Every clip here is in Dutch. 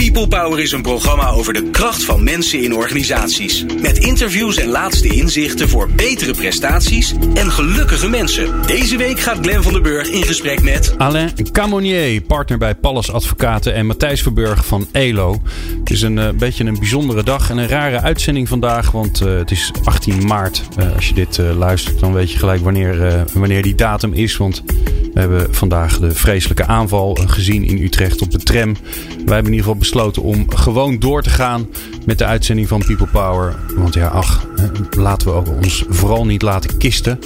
People Power is een programma over de kracht van mensen in organisaties. Met interviews en laatste inzichten voor betere prestaties en gelukkige mensen. Deze week gaat Glen van der Burg in gesprek met... Alain Camonier, partner bij Pallas Advocaten en Matthijs Verburg van ELO. Het is een uh, beetje een bijzondere dag en een rare uitzending vandaag, want uh, het is 18 maart. Uh, als je dit luistert, dan weet je gelijk wanneer, wanneer die datum is, want... We hebben vandaag de vreselijke aanval gezien in Utrecht op de tram. Wij hebben in ieder geval om gewoon door te gaan met de uitzending van People Power. Want ja, ach, laten we ook ons vooral niet laten kisten.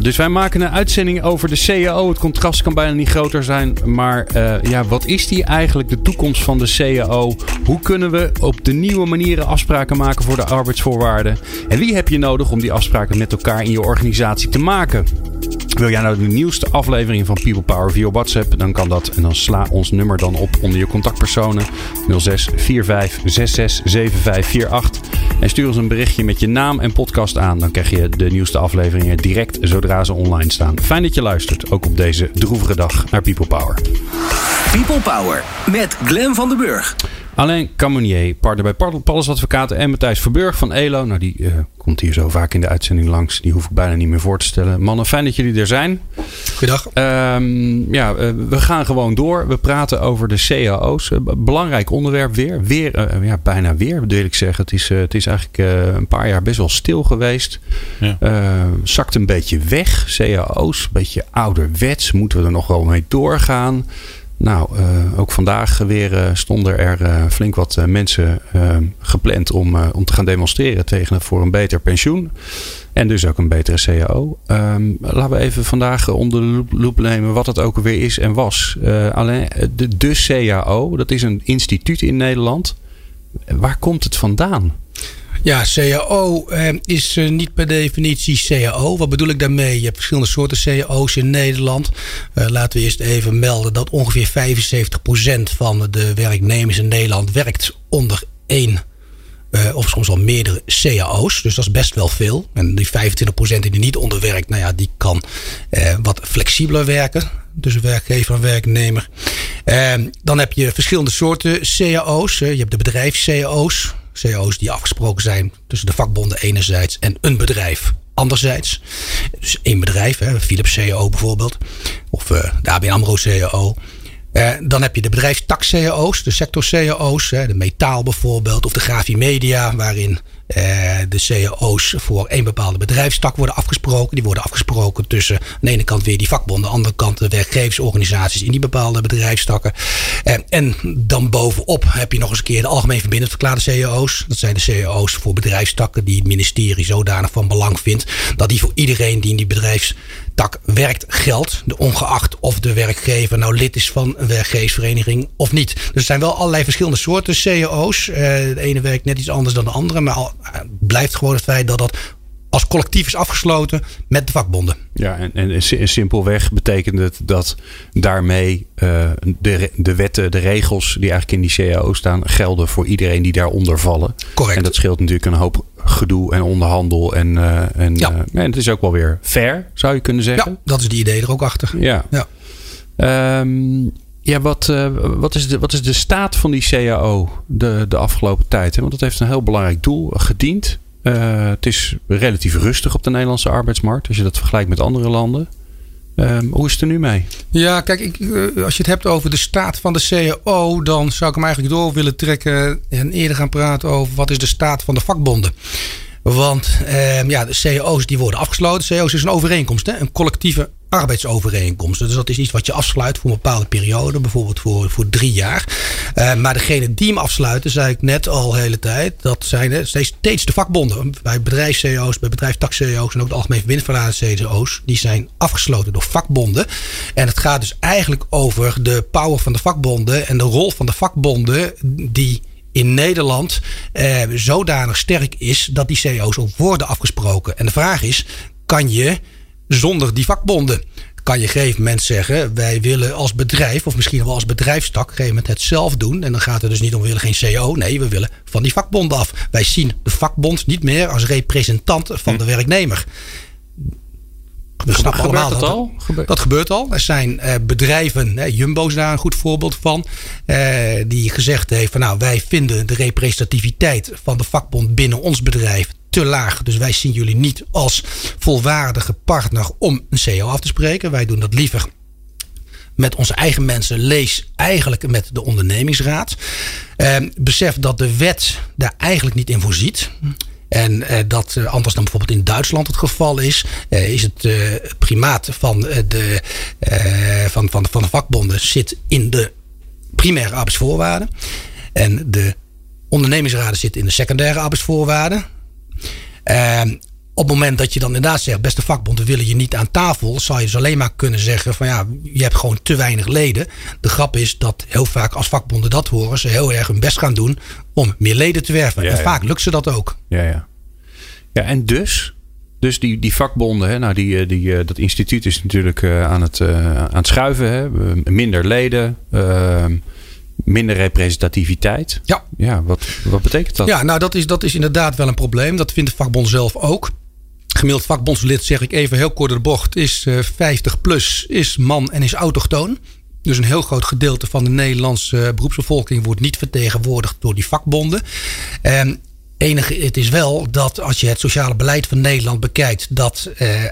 Dus wij maken een uitzending over de CAO. Het contrast kan bijna niet groter zijn. Maar uh, ja, wat is die eigenlijk? De toekomst van de CAO? Hoe kunnen we op de nieuwe manieren afspraken maken voor de arbeidsvoorwaarden? En wie heb je nodig om die afspraken met elkaar in je organisatie te maken? Wil jij nou de nieuwste aflevering van People Power via WhatsApp? Dan kan dat. En dan sla ons nummer dan op onder je contactpersonen. 06 45 66 7548. En stuur ons een berichtje met je naam en podcast aan. Dan krijg je de nieuwste afleveringen direct zodra ze online staan. Fijn dat je luistert, ook op deze droevige dag, naar People Power. People Power met Glen van den Burg. Alain Camonier, partner bij Pallas Advocaten en Matthijs Verburg van ELO. Nou, die uh, komt hier zo vaak in de uitzending langs. Die hoef ik bijna niet meer voor te stellen. Mannen, fijn dat jullie er zijn. Goedendag. Um, ja, uh, we gaan gewoon door. We praten over de cao's. Uh, belangrijk onderwerp weer. Weer, ja, bijna weer, wil ik zeggen. Het is, het is eigenlijk een paar jaar best wel stil geweest. Ja. zakt een beetje weg. cao's, een beetje ouderwets. Moeten we er nog wel mee doorgaan? Nou, uh, ook vandaag weer uh, stonden er uh, flink wat mensen gepland om, om te gaan demonstreren tegen voor een beter pensioen. En dus ook een betere CAO. Um, laten we even vandaag onder de loep nemen wat het ook weer is en was. alleen de, de CAO, dat is een instituut in Nederland. Waar komt het vandaan? Ja, CAO eh, is eh, niet per definitie CAO. Wat bedoel ik daarmee? Je hebt verschillende soorten CAO's in Nederland. Uh, laten we eerst even melden dat ongeveer 75% van de werknemers in Nederland werkt onder één of soms al meerdere CAO's. Dus dat is best wel veel. En die 25% die er niet onder werkt, nou ja, die kan wat flexibeler werken. Tussen werkgever en werknemer. Dan heb je verschillende soorten CAO's. je hebt de bedrijfs-CAO's. CAO's die afgesproken zijn tussen de vakbonden enerzijds en een bedrijf anderzijds. Dus één bedrijf, hè, Philips CAO bijvoorbeeld, of uh, de ABN AMRO CAO. Uh, dan heb je de bedrijfstak CAO's, de sector CAO's, de metaal bijvoorbeeld, of de grafie media, waarin de cao's voor één bepaalde bedrijfstak worden afgesproken. Die worden afgesproken tussen aan de ene kant weer die vakbonden, aan de andere kant de werkgeversorganisaties in die bepaalde bedrijfstakken. Uh, en dan bovenop heb je nog eens een keer de algemeen verbindend verklaarde cao's. Dat zijn de cao's voor bedrijfstakken die het ministerie zodanig van belang vindt dat die voor iedereen die in die bedrijfstak werkt geldt. Ongeacht of de werkgever nou lid is van een werkgeversvereniging of niet. Dus er zijn wel allerlei verschillende soorten cao's. Uh, de ene werkt net iets anders dan de andere, maar blijft gewoon het feit dat dat als collectief is afgesloten met de vakbonden. Ja, en, en, en simpelweg betekent het dat daarmee uh, de, de wetten, de regels die eigenlijk in die CAO staan, gelden voor iedereen die daaronder vallen. Correct. En dat scheelt natuurlijk een hoop gedoe en onderhandel. En, uh, en, ja. uh, en het is ook wel weer fair, zou je kunnen zeggen. Ja, dat is die idee er ook achter. Ja. ja. Um, ja, wat, uh, wat, is de, wat is de staat van die CAO de, de afgelopen tijd? Hè? Want dat heeft een heel belangrijk doel gediend. Uh, het is relatief rustig op de Nederlandse arbeidsmarkt als je dat vergelijkt met andere landen. Um, hoe is het er nu mee? Ja, kijk, ik, uh, als je het hebt over de staat van de CAO, dan zou ik hem eigenlijk door willen trekken en eerder gaan praten over wat is de staat van de vakbonden. Want uh, ja, de CAO's die worden afgesloten. CAO's is een overeenkomst, hè? een collectieve arbeidsovereenkomst. Dus dat is iets wat je afsluit voor een bepaalde periode, bijvoorbeeld voor, voor drie jaar. Uh, maar degene die hem afsluiten, zei ik net al de hele tijd, dat zijn steeds, steeds de vakbonden. Bij bedrijfs-CAO's, bij bedrijfstak-CAO's en ook de algemeen verbindingsverladers CAO's, die zijn afgesloten door vakbonden. En het gaat dus eigenlijk over de power van de vakbonden en de rol van de vakbonden die in Nederland eh, zodanig sterk is dat die CEO's ook worden afgesproken. En de vraag is: kan je zonder die vakbonden? Kan je op een gegeven moment zeggen: wij willen als bedrijf, of misschien wel als bedrijfstak, op een gegeven moment het zelf doen. En dan gaat het dus niet om: we willen geen CEO. Nee, we willen van die vakbonden af. Wij zien de vakbond niet meer als representant van de werknemer We snappen Gebeurt allemaal dat dat al? Gebe- Dat gebeurt al. Er zijn eh, bedrijven, Jumbo is daar een goed voorbeeld van, eh, die gezegd heeft van nou wij vinden de representativiteit van de vakbond binnen ons bedrijf te laag. Dus wij zien jullie niet als volwaardige partner om een CEO af te spreken. Wij doen dat liever met onze eigen mensen, lees eigenlijk met de ondernemingsraad. Eh, besef dat de wet daar eigenlijk niet in voorziet. En eh, dat eh, anders dan bijvoorbeeld in Duitsland het geval is, eh, is het primaat van, de, van, van, van de vakbonden zit in de primaire arbeidsvoorwaarden. En de ondernemingsraden zitten in de secundaire arbeidsvoorwaarden. Ehm, op het moment dat je dan inderdaad zegt, beste vakbond, we willen je niet aan tafel, zou je dus alleen maar kunnen zeggen van ja, je hebt gewoon te weinig leden. De grap is dat heel vaak als vakbonden dat horen, ze heel erg hun best gaan doen om meer leden te werven. Ja, en vaak lukt ze dat ook. Ja, ja. Ja, en dus? Dus die, die vakbonden, hè, nou die, eh, die, eh, dat instituut is natuurlijk eh, aan, het, aan het schuiven. Hè? Minder leden, eh, minder representativiteit. Ja. Ja, wat, wat betekent dat? Ja, nou dat is, dat is inderdaad wel een probleem. Dat vindt de vakbond zelf ook. Gemiddeld vakbondslid, zeg ik even heel kort de bocht, is eh, 50 plus, is man en is autochtoon. Dus een heel groot gedeelte van de Nederlandse beroepsbevolking wordt niet vertegenwoordigd door die vakbonden. En enige, het is wel dat als je het sociale beleid van Nederland bekijkt, dat eh,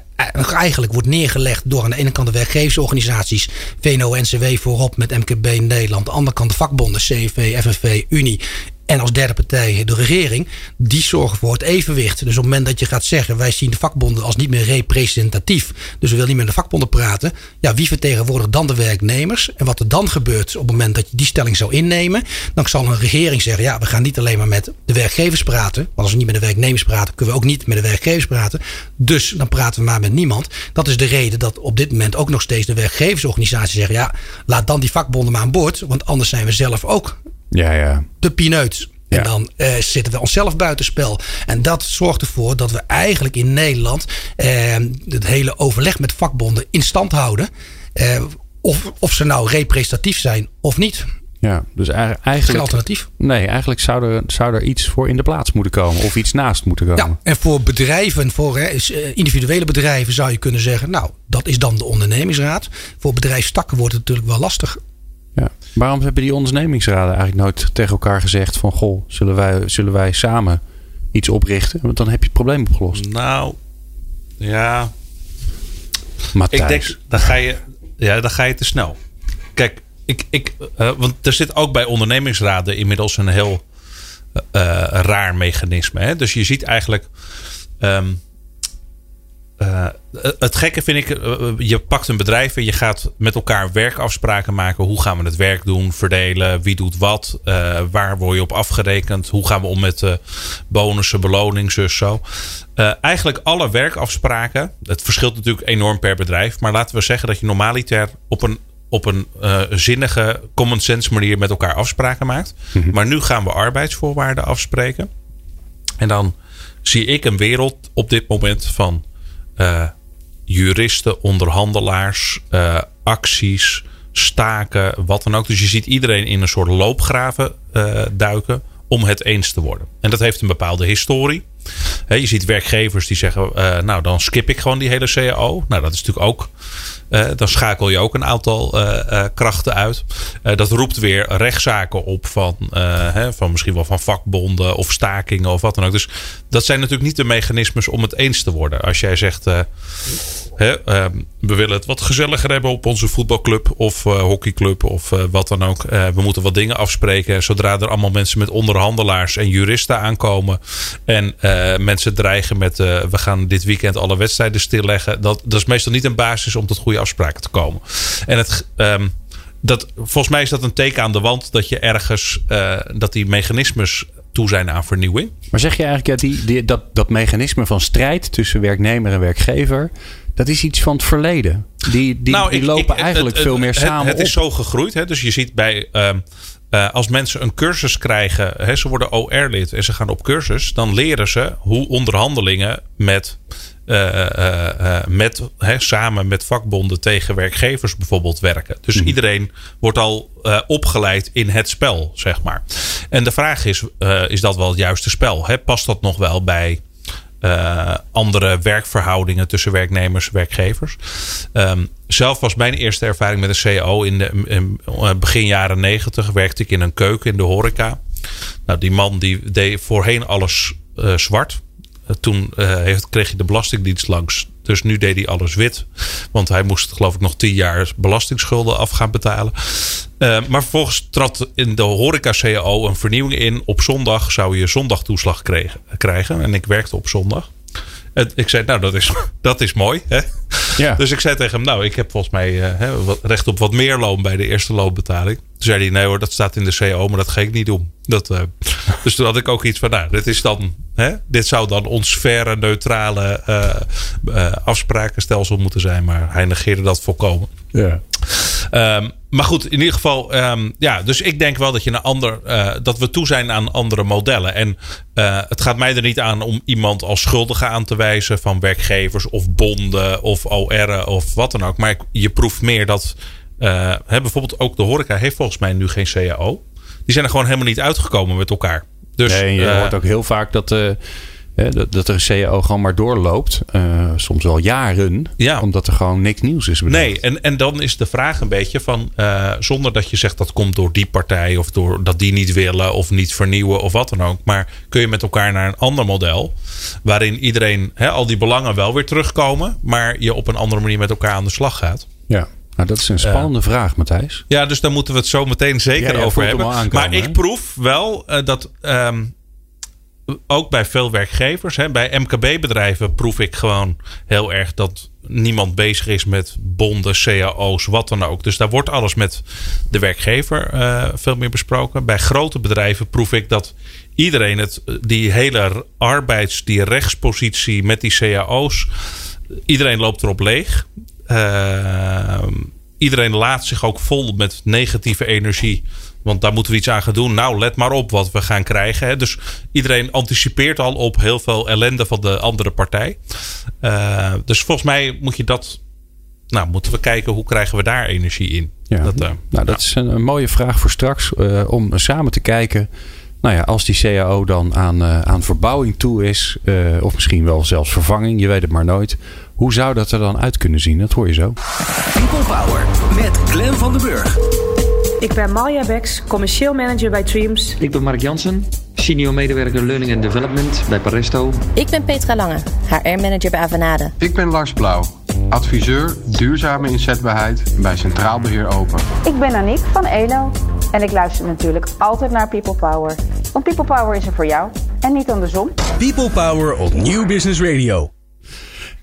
eigenlijk wordt neergelegd door aan de ene kant de werkgeversorganisaties, VNO-NCW voorop met MKB Nederland, aan de andere kant de vakbonden, CV, FNV, Unie. En als derde partij de regering, die zorgen voor het evenwicht. Dus op het moment dat je gaat zeggen, wij zien de vakbonden als niet meer representatief. Dus we willen niet meer met de vakbonden praten. Ja, wie vertegenwoordigt dan de werknemers? En wat er dan gebeurt op het moment dat je die stelling zou innemen. Dan zal een regering zeggen, ja, we gaan niet alleen maar met de werkgevers praten. Want als we niet met de werknemers praten, kunnen we ook niet met de werkgevers praten. Dus dan praten we maar met niemand. Dat is de reden dat op dit moment ook nog steeds de werkgeversorganisaties zeggen, ja, laat dan die vakbonden maar aan boord. Want anders zijn we zelf ook Ja, ja. de pineut. En Ja. dan eh, zitten we onszelf buitenspel. En dat zorgt ervoor dat we eigenlijk in Nederland eh, het hele overleg met vakbonden in stand houden. Eh, of, of ze nou representatief zijn of niet. ja. Dus eigenlijk, Geen alternatief. nee, eigenlijk zou er, zou er iets voor in de plaats moeten komen. Of iets naast moeten komen. Ja, en voor bedrijven, voor hè, individuele bedrijven zou je kunnen zeggen, nou, dat is dan de ondernemingsraad. Voor bedrijfstakken wordt het natuurlijk wel lastig. Waarom hebben die ondernemingsraden eigenlijk nooit tegen elkaar gezegd van... Goh, zullen wij, zullen wij samen iets oprichten? Want dan heb je het probleem opgelost. Nou, ja. Matthijs. Ik denk, dan ga je, ja, dan ga je te snel. Kijk, ik, ik, eh, want er zit ook bij ondernemingsraden inmiddels een heel eh, eh, raar mechanisme. Hè? Dus je ziet eigenlijk. ehm, eh, het gekke vind ik, eh, je pakt een bedrijf en je gaat met elkaar werkafspraken maken. Hoe gaan we het werk doen, verdelen, wie doet wat, eh, waar word je op afgerekend, hoe gaan we om met eh, bonussen, beloning, zus, zo. Eh, eigenlijk alle werkafspraken, het verschilt natuurlijk enorm per bedrijf, maar laten we zeggen dat je normaliter op een, op een eh, zinnige, common sense manier met elkaar afspraken maakt. Maar nu gaan we arbeidsvoorwaarden afspreken. En dan zie ik een wereld op dit moment van eh, juristen, onderhandelaars, eh, acties, staken, wat dan ook. Dus je ziet iedereen in een soort loopgraven eh, duiken om het eens te worden. En dat heeft een bepaalde historie. Je ziet werkgevers die zeggen, eh, nou dan skip ik gewoon die hele CAO. Nou dat is natuurlijk ook, eh, dan schakel je ook een aantal eh, krachten uit. Dat roept weer rechtszaken op van, van misschien wel van vakbonden of stakingen of wat dan ook. Dus dat zijn natuurlijk niet de mechanismes om het eens te worden. Als jij zegt, eh, hè, eh, we willen het wat gezelliger hebben op onze voetbalclub of eh, hockeyclub of eh, wat dan ook. Eh, we moeten wat dingen afspreken. Zodra er allemaal mensen met onderhandelaars en juristen aankomen en mensen dreigen met we gaan dit weekend alle wedstrijden stilleggen. Dat, dat is meestal niet een basis om tot goede afspraken te komen. En het, ehm, dat, volgens mij is dat een teken aan de wand dat je ergens dat die mechanismes toe zijn aan vernieuwing. Maar zeg je eigenlijk ja, die, die, dat, dat mechanisme van strijd tussen werknemer en werkgever... dat is iets van het verleden. Die, die, die Nou, ik- lopen ik- eigenlijk het- veel meer het, samen Het, is zo gegroeid. Hè? Dus je ziet bij... ehm, eh, als mensen een cursus krijgen, hè, ze worden OR-lid en ze gaan op cursus, dan leren ze hoe onderhandelingen met, met hè, samen met vakbonden tegen werkgevers bijvoorbeeld werken. Dus Mhm. iedereen wordt al eh, opgeleid in het spel, zeg maar. En de vraag is, eh, is dat wel het juiste spel? Hè? Past dat nog wel bij eh, andere werkverhoudingen tussen werknemers en werkgevers. Ehm, zelf was mijn eerste ervaring met een CAO in de in, begin jaren negentig. Werkte ik in een keuken in de horeca. Nou, die man die deed voorheen alles zwart. Toen heeft, kreeg je de Belastingdienst langs dus nu deed hij alles wit. Want hij moest geloof ik nog tien jaar belastingsschulden af gaan betalen. Uh, maar vervolgens trad in de horeca CAO een vernieuwing in. Op zondag zou je zondagtoeslag krijgen. En ik werkte op zondag. En ik zei, nou, dat is, dat is mooi. Hè? Ja. Dus ik zei tegen hem, nou, ik heb volgens mij uh, recht op wat meer loon bij de eerste loonbetaling. Toen zei hij, nee hoor, dat staat in de CAO, maar dat ga ik niet doen. Dat, uh, dus toen had ik ook iets van, nou, dit is dan Hè? Dit zou dan ons verre, neutrale uh, afsprakenstelsel moeten zijn. Maar hij negeerde dat volkomen. Ja. Um, maar goed, in ieder geval, um, ja, dus ik denk wel dat je een ander, uh, dat we toe zijn aan andere modellen. En uh, het gaat mij er niet aan om iemand als schuldige aan te wijzen van werkgevers of bonden of OR of wat dan ook. Maar je proeft meer dat, uh, hè, bijvoorbeeld ook de horeca heeft volgens mij nu geen CAO. Die zijn er gewoon helemaal niet uitgekomen met elkaar. Dus, nee, je hoort ook heel vaak dat, dat, dat er een CAO gewoon maar doorloopt. Uh, soms wel jaren. Ja. Omdat er gewoon niks nieuws is. Nee, en, en dan is de vraag een beetje van... zonder dat je zegt dat komt door die partij... of door dat die niet willen of niet vernieuwen of wat dan ook. Maar kun je met elkaar naar een ander model... waarin iedereen, hè, al die belangen wel weer terugkomen... maar je op een andere manier met elkaar aan de slag gaat. Ja. Nou, dat is een spannende vraag, Matthijs. Ja, dus daar moeten we het zo meteen zeker over hebben. maar ik proef wel dat um, ook bij veel werkgevers, hè, bij MKB-bedrijven, proef ik gewoon heel erg dat niemand bezig is met bonden, cao's, wat dan ook. Dus daar wordt alles met de werkgever uh, veel meer besproken. Bij grote bedrijven proef ik dat iedereen het, die hele arbeids, die rechtspositie met die cao's, iedereen loopt erop leeg. Uh, iedereen laat zich ook vol met negatieve energie. Want daar moeten we iets aan gaan doen. Nou, let maar op wat we gaan krijgen. Hè. Dus iedereen anticipeert al op heel veel ellende van de andere partij. Uh, dus volgens mij moet je dat. Nou, moeten we kijken hoe krijgen we daar energie in. Ja, dat, uh, nou, dat is een, een, mooie vraag voor straks. Uh, om samen te kijken. Nou ja, als die CAO dan aan, aan verbouwing toe is. of misschien wel zelfs vervanging. Je weet het maar nooit hoe zou dat er dan uit kunnen zien? Dat hoor je zo. People Power met Glen van den Burg. Ik ben Malja Beks, commercieel manager bij Dreams. Ik ben Mark Jansen, senior medewerker Learning and Development bij Paresto. Ik ben Petra Lange, HR-manager bij Avanade. Ik ben Lars Blauw, adviseur duurzame inzetbaarheid bij Centraal Beheer Open. Ik ben Aniek van ELO en ik luister natuurlijk altijd naar People Power. Want People Power is er voor jou en niet andersom. People Power op New Business Radio.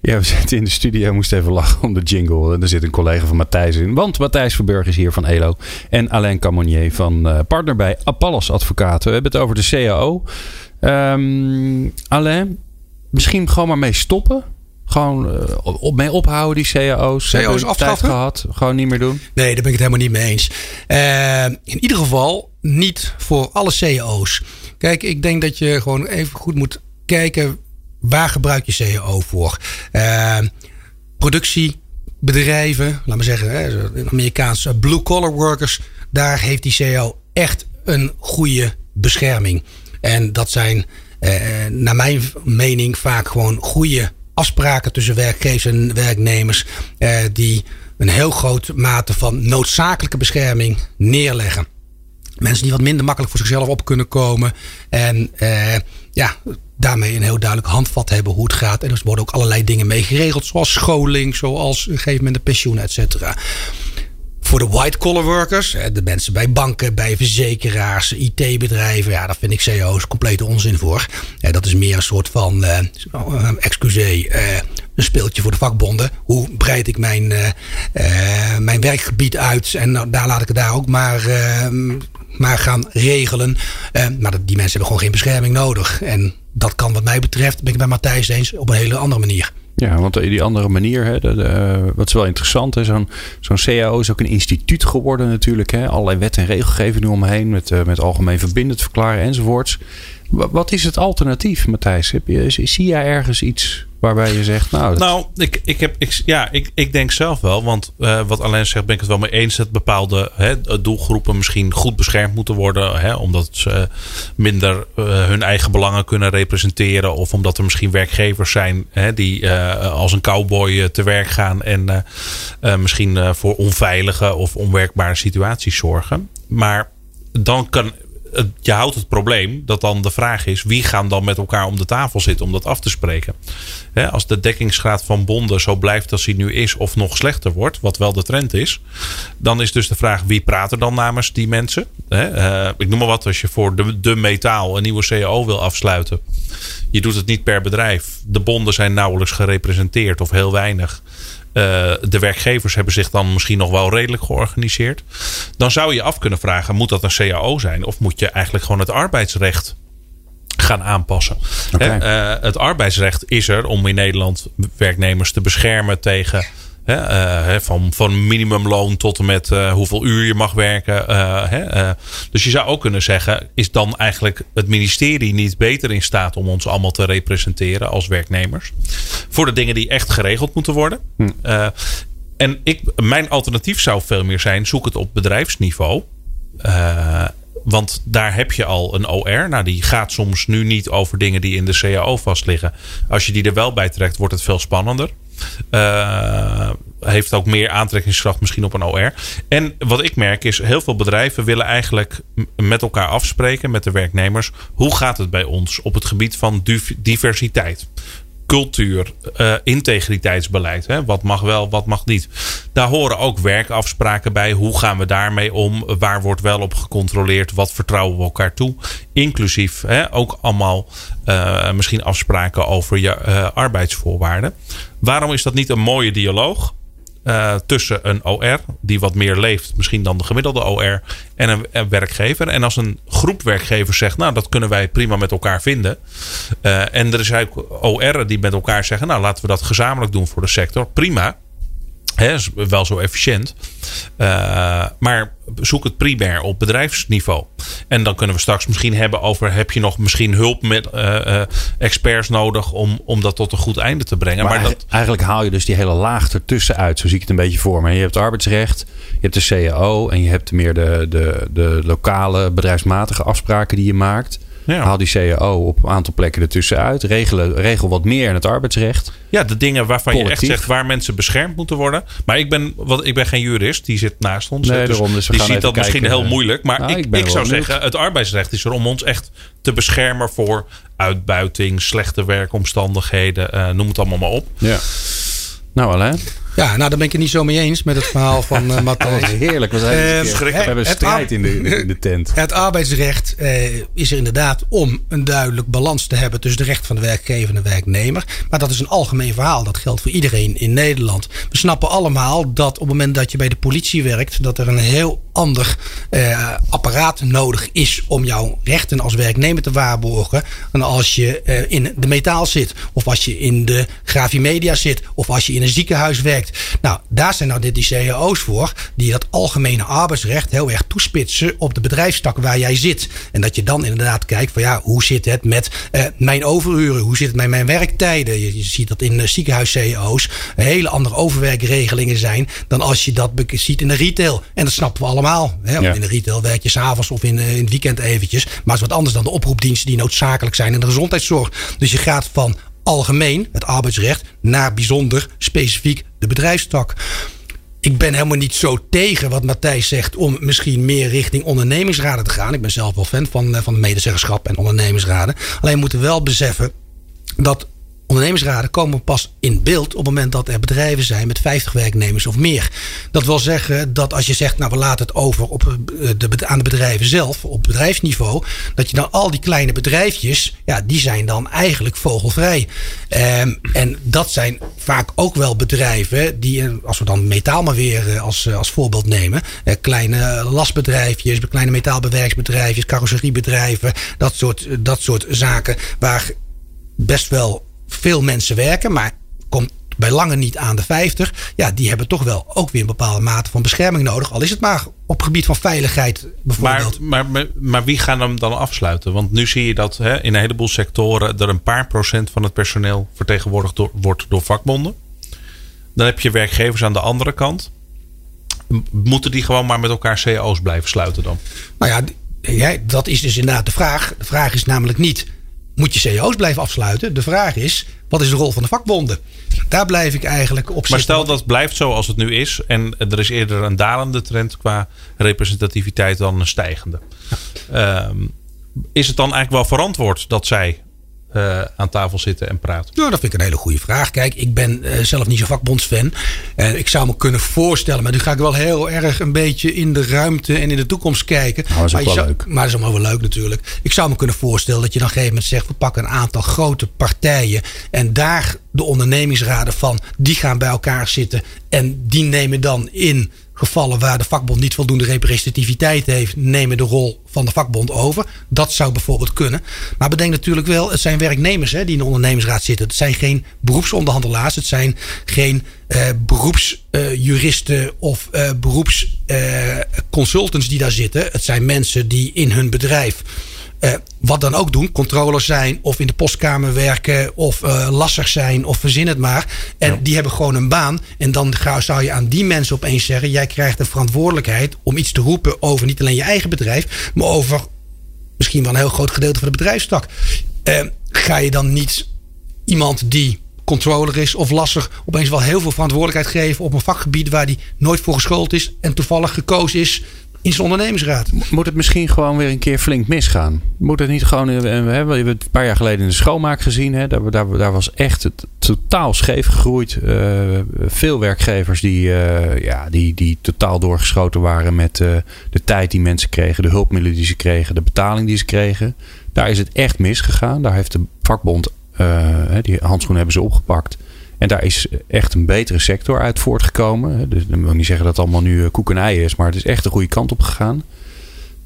Ja, we zitten in de studio. moest even lachen om de jingle. En er zit een collega van Matthijs in. Want Matthijs Verburg is hier van ELO. En Alain Camonier van uh, partner bij Apollos Advocaten. We hebben het over de CAO. Um, ehm, Alain, misschien gewoon maar mee stoppen. Gewoon uh, op, mee ophouden, die CAO's. CAO's afschaffen? gehad. Gewoon niet meer doen? Nee, daar ben ik het helemaal niet mee eens. Uh, in ieder geval niet voor alle CAO's. Kijk, ik denk dat je gewoon even goed moet kijken waar gebruik je CAO voor? Uh, productiebedrijven, laat maar zeggen, hè, Amerikaanse blue collar workers, daar heeft die CAO echt een goede bescherming. En dat zijn, uh, naar mijn mening, vaak gewoon goede afspraken tussen werkgevers en werknemers, uh, die een heel groot mate van noodzakelijke bescherming neerleggen. Mensen die wat minder makkelijk voor zichzelf op kunnen komen. En uh, ja, daarmee een heel duidelijk handvat hebben hoe het gaat. En er worden ook allerlei dingen mee geregeld, zoals scholing, zoals een gegeven moment de pensioen, et cetera. Voor de white-collar workers, de mensen bij banken, bij verzekeraars, IT-bedrijven, ja, daar vind ik CEO's complete onzin voor. Dat is meer een soort van, uh, een speeltje voor de vakbonden. Hoe breid ik mijn, mijn werkgebied uit en nou, daar laat ik het daar ook maar maar gaan regelen. Uh, maar die mensen hebben gewoon geen bescherming nodig. En dat kan wat mij betreft, ben ik bij Matthijs eens, op een hele andere manier. Ja, want die andere manier, hè, de, wat is wel interessant, zo'n zo'n CAO is ook een instituut geworden natuurlijk. Hè, allerlei wet en regelgeving nu omheen met, uh, met algemeen verbindend verklaren enzovoorts. Wat is het alternatief, Matthijs? Zie jij ergens iets waarbij je zegt, nou... Dat... Nou, ik, ik, heb, ik, ja, ik, ik denk zelf wel. Want uh, wat Alain zegt, ben ik het wel mee eens... dat bepaalde hè, doelgroepen misschien goed beschermd moeten worden. Hè, omdat ze minder uh, hun eigen belangen kunnen representeren. Of omdat er misschien werkgevers zijn hè, die uh, als een cowboy te werk gaan... en misschien voor onveilige of onwerkbare situaties zorgen. Maar dan kan je houdt het probleem dat dan de vraag is: wie gaan dan met elkaar om de tafel zitten om dat af te spreken? als de dekkingsgraad van bonden zo blijft als hij nu is, of nog slechter wordt, wat wel de trend is, dan is dus de vraag: wie praat er dan namens die mensen? Eh, ik noem maar wat, als je voor de, de metaal een nieuwe CAO wil afsluiten, je doet het niet per bedrijf. De bonden zijn nauwelijks gerepresenteerd of heel weinig. Uh, de werkgevers hebben zich dan misschien nog wel redelijk georganiseerd. Dan zou je af kunnen vragen: moet dat een CAO zijn? Of moet je eigenlijk gewoon het arbeidsrecht gaan aanpassen? Okay. Uh, het arbeidsrecht is er om in Nederland werknemers te beschermen tegen uh, van, van minimumloon tot en met uh, hoeveel uur je mag werken. Uh, dus je zou ook kunnen zeggen: is dan eigenlijk het ministerie niet beter in staat om ons allemaal te representeren als werknemers? Voor de dingen die echt geregeld moeten worden. Hm. en ik, mijn alternatief zou veel meer zijn: zoek het op bedrijfsniveau. Want daar heb je al een OR. Nou, die gaat soms nu niet over dingen die in de CAO vastliggen. Als je die er wel bij trekt, wordt het veel spannender. Uh, heeft ook meer aantrekkingskracht misschien op een OR. En wat ik merk is, heel veel bedrijven willen eigenlijk met elkaar afspreken, met de werknemers. Hoe gaat het bij ons op het gebied van diversiteit? cultuur, uh, integriteitsbeleid. Hè? Wat mag wel, wat mag niet. Daar horen ook werkafspraken bij. Hoe gaan we daarmee om? Waar wordt wel op gecontroleerd? Wat vertrouwen we elkaar toe? Inclusief hè, ook allemaal uh, misschien afspraken over je uh, arbeidsvoorwaarden. Waarom is dat niet een mooie dialoog? Uh, tussen een OR, die wat meer leeft, misschien dan de gemiddelde OR, en een, werkgever. En als een groep werkgevers zegt, nou, dat kunnen wij prima met elkaar vinden. Uh, en er is ook OR die met elkaar zeggen, nou, laten we dat gezamenlijk doen voor de sector. Prima. He, is wel zo efficiënt. Uh, maar zoek het primair op bedrijfsniveau. En dan kunnen we straks misschien hebben over: heb je nog misschien hulp met uh, uh, experts nodig om, om dat tot een goed einde te brengen? Maar, maar dat... eigenlijk haal je dus die hele laag ertussen uit. Zo zie ik het een beetje voor me. Je hebt arbeidsrecht, je hebt de CAO en je hebt meer de, de, de lokale bedrijfsmatige afspraken die je maakt. Ja. Haal die CAO op een aantal plekken ertussen uit. Regelen, regel wat meer in het arbeidsrecht. Ja, de dingen waarvan Collectief. je echt zegt waar mensen beschermd moeten worden. Maar ik ben, wat, ik ben geen jurist, die zit naast ons. Nee, dus daarom, dus die ziet dat misschien heel moeilijk. Maar nou, ik, ik, ik zou benieuwd. zeggen, het arbeidsrecht is er om ons echt te beschermen voor uitbuiting, slechte werkomstandigheden. Uh, noem het allemaal maar op. Ja. Nou, Alain. Ja, nou, daar ben ik het niet zo mee eens met het verhaal van uh, Matthijs. heerlijk. We, zijn uh, we hebben een strijd in de, in de tent. Het arbeidsrecht uh, is er inderdaad om een duidelijk balans te hebben tussen de recht van de werkgever en de werknemer. Maar dat is een algemeen verhaal. Dat geldt voor iedereen in Nederland. We snappen allemaal dat op het moment dat je bij de politie werkt, dat er een heel ander uh, apparaat nodig is om jouw rechten als werknemer te waarborgen. Dan als je in de metaal zit, of als je in de grafiemedia zit, of als je in een ziekenhuis werkt. Nou, daar zijn nou dit die cao's voor, die dat algemene arbeidsrecht heel erg toespitsen op de bedrijfstak waar jij zit. En dat je dan inderdaad kijkt van ja, hoe zit het met uh, mijn overuren? Hoe zit het met mijn werktijden? Je, je ziet dat in uh, ziekenhuis-CEO's hele andere overwerkregelingen zijn dan als je dat ziet in de retail. En dat snappen we allemaal. Hè? Ja. In de retail werk je s'avonds of in, uh, in het weekend eventjes. Maar het is wat anders dan de oproepdiensten die noodzakelijk zijn in de gezondheidszorg. Dus je gaat van algemeen, het arbeidsrecht, naar bijzonder specifiek de bedrijfstak. Ik ben helemaal niet zo tegen wat Matthijs zegt om misschien meer richting ondernemingsraden te gaan. Ik ben zelf wel fan van, van de medezeggenschap en ondernemingsraden. Alleen moeten we wel beseffen dat Ondernemersraden komen pas in beeld op het moment dat er bedrijven zijn met 50 werknemers of meer. Dat wil zeggen dat als je zegt, nou we laten het over op de, aan de bedrijven zelf, op bedrijfsniveau, dat je dan al die kleine bedrijfjes, ja, die zijn dan eigenlijk vogelvrij. Um, en dat zijn vaak ook wel bedrijven die, als we dan metaal maar weer als, als voorbeeld nemen, kleine lastbedrijfjes, kleine metaalbewerksbedrijfjes, carrosseriebedrijven, dat soort, dat soort zaken waar best wel veel mensen werken, maar komt bij lange niet aan de 50. Ja, die hebben toch wel ook weer een bepaalde mate van bescherming nodig. Al is het maar op gebied van veiligheid bijvoorbeeld. Maar, maar, maar, wie gaan hem dan afsluiten? Want nu zie je dat hè, in een heleboel sectoren er een paar procent van het personeel vertegenwoordigd wordt door vakbonden. Dan heb je werkgevers aan de andere kant. Moeten die gewoon maar met elkaar cao's blijven sluiten dan? Nou ja, dat is dus inderdaad de vraag. De vraag is namelijk niet, moet je CEO's blijven afsluiten? De vraag is, wat is de rol van de vakbonden? Daar blijf ik eigenlijk op zitten. Maar stel dat het blijft zoals het nu is. En er is eerder een dalende trend qua representativiteit dan een stijgende. Ehm, is het dan eigenlijk wel verantwoord dat zij uh, aan tafel zitten en praten? Nou, dat vind ik een hele goede vraag. Kijk, ik ben uh, zelf niet zo'n vakbondsfan. En ik zou me kunnen voorstellen, maar nu ga ik wel heel erg een beetje in de ruimte en in de toekomst kijken. Nou, dat is ook maar wel leuk. Maar dat is allemaal wel leuk natuurlijk. Ik zou me kunnen voorstellen dat je dan op een gegeven moment zegt: we pakken een aantal grote partijen. En daar de ondernemingsraden van, die gaan bij elkaar zitten. En die nemen dan in gevallen waar de vakbond niet voldoende representativiteit heeft, nemen de rol van de vakbond over. Dat zou bijvoorbeeld kunnen. Maar bedenk natuurlijk wel, het zijn werknemers hè, die in de ondernemingsraad zitten. Het zijn geen beroepsonderhandelaars. Het zijn geen uh, beroepsjuristen uh, of uh, beroepsconsultants die daar zitten. Het zijn mensen die in hun bedrijf uh, wat dan ook doen, controllers zijn of in de postkamer werken of uh, lasser zijn of verzin het maar. En ja. die hebben gewoon een baan. En dan zou je aan die mensen opeens zeggen: jij krijgt de verantwoordelijkheid om iets te roepen over niet alleen je eigen bedrijf, maar over misschien wel een heel groot gedeelte van de bedrijfstak. Uh, ga je dan niet iemand die controller is of lasser opeens wel heel veel verantwoordelijkheid geven op een vakgebied waar die nooit voor geschoold is en toevallig gekozen is in zijn ondernemingsraad. Moet het misschien gewoon weer een keer flink misgaan? Moet het niet gewoon. We hebben het een paar jaar geleden in de schoonmaak gezien. Hè? Daar, daar, daar was echt het totaal scheef gegroeid. Uh, veel werkgevers die, uh, ja, die, die totaal doorgeschoten waren met de tijd die mensen kregen, de hulpmiddelen die ze kregen, de betaling die ze kregen. Daar is het echt misgegaan. Daar heeft de vakbond, die handschoen hebben ze opgepakt. En daar is echt een betere sector uit voortgekomen. Dus dan wil niet zeggen dat het allemaal nu koek en ei is, maar het is echt de goede kant op gegaan.